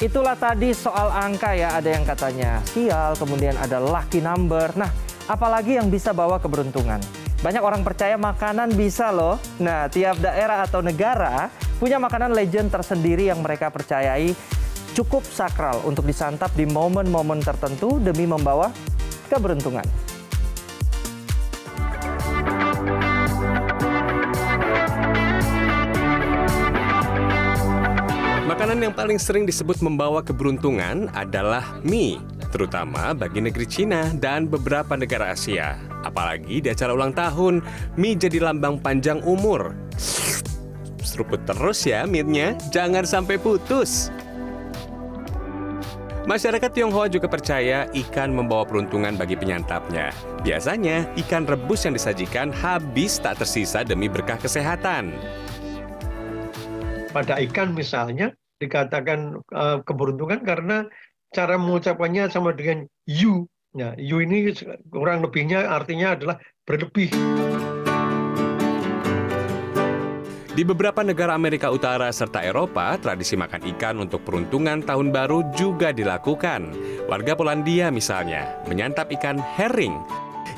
itulah tadi soal angka ya. Ada yang katanya sial, kemudian ada lucky number. Nah, apalagi yang bisa bawa keberuntungan? Banyak orang percaya makanan bisa loh. Nah, tiap daerah atau negara punya makanan legend tersendiri yang mereka percayai cukup sakral untuk disantap di momen-momen tertentu demi membawa keberuntungan. Makanan yang paling sering disebut membawa keberuntungan adalah mie, terutama bagi negeri Cina dan beberapa negara Asia. Apalagi di acara ulang tahun, mie jadi lambang panjang umur. Seruput terus ya mie-nya, jangan sampai putus. Masyarakat Tionghoa juga percaya ikan membawa peruntungan bagi penyantapnya. Biasanya, ikan rebus yang disajikan habis tak tersisa demi berkah kesehatan. Pada ikan misalnya, dikatakan uh, keberuntungan karena cara mengucapkannya sama dengan you. Nah, you ini kurang lebihnya artinya adalah berlebih. Di beberapa negara Amerika Utara serta Eropa, tradisi makan ikan untuk peruntungan tahun baru juga dilakukan. Warga Polandia misalnya menyantap ikan herring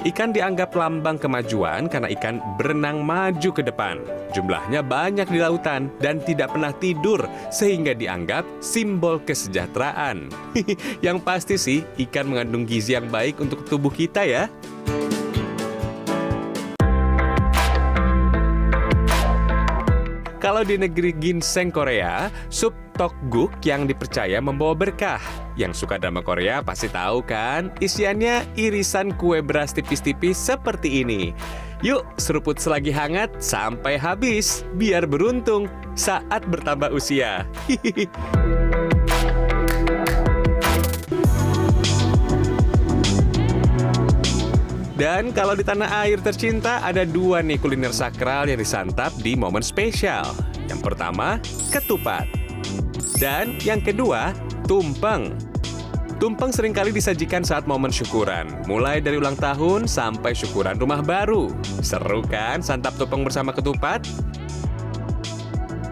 Ikan dianggap lambang kemajuan karena ikan berenang maju ke depan. Jumlahnya banyak di lautan dan tidak pernah tidur sehingga dianggap simbol kesejahteraan. yang pasti sih ikan mengandung gizi yang baik untuk tubuh kita ya. Kalau di negeri ginseng Korea, sup tteokguk yang dipercaya membawa berkah. Yang suka drama Korea pasti tahu kan, isiannya irisan kue beras tipis-tipis seperti ini. Yuk, seruput selagi hangat sampai habis, biar beruntung saat bertambah usia. Dan kalau di tanah air tercinta ada dua nih kuliner sakral yang disantap di momen spesial. Yang pertama, ketupat. Dan yang kedua, tumpeng. Tumpeng sering kali disajikan saat momen syukuran, mulai dari ulang tahun sampai syukuran rumah baru. Seru kan santap tumpeng bersama ketupat?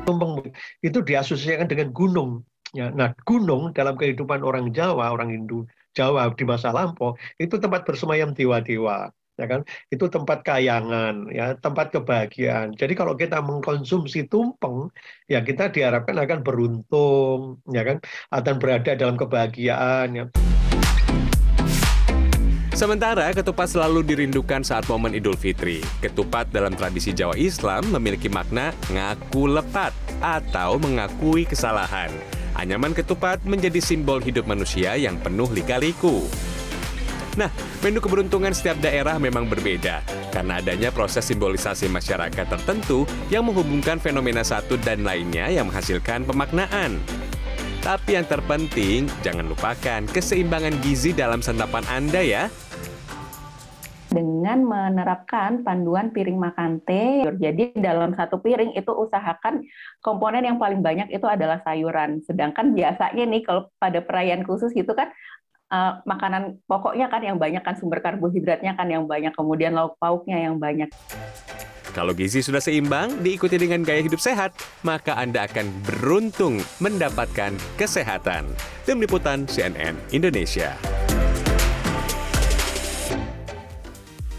Tumpeng itu diasosiasikan dengan gunung. Ya, nah gunung dalam kehidupan orang Jawa, orang Hindu Jawa di masa lampau itu tempat bersemayam dewa-dewa ya kan itu tempat kayangan ya tempat kebahagiaan jadi kalau kita mengkonsumsi tumpeng ya kita diharapkan akan beruntung ya kan akan berada dalam kebahagiaan ya Sementara ketupat selalu dirindukan saat momen Idul Fitri. Ketupat dalam tradisi Jawa Islam memiliki makna ngaku lepat atau mengakui kesalahan. Anyaman ketupat menjadi simbol hidup manusia yang penuh lika-liku. Nah, menu keberuntungan setiap daerah memang berbeda karena adanya proses simbolisasi masyarakat tertentu yang menghubungkan fenomena satu dan lainnya yang menghasilkan pemaknaan. Tapi yang terpenting, jangan lupakan keseimbangan gizi dalam santapan Anda ya dengan menerapkan panduan piring makan teh. Jadi dalam satu piring itu usahakan komponen yang paling banyak itu adalah sayuran. Sedangkan biasanya nih kalau pada perayaan khusus gitu kan uh, makanan pokoknya kan yang banyak kan sumber karbohidratnya kan yang banyak, kemudian lauk pauknya yang banyak. Kalau gizi sudah seimbang, diikuti dengan gaya hidup sehat, maka Anda akan beruntung mendapatkan kesehatan. Tim Liputan CNN Indonesia.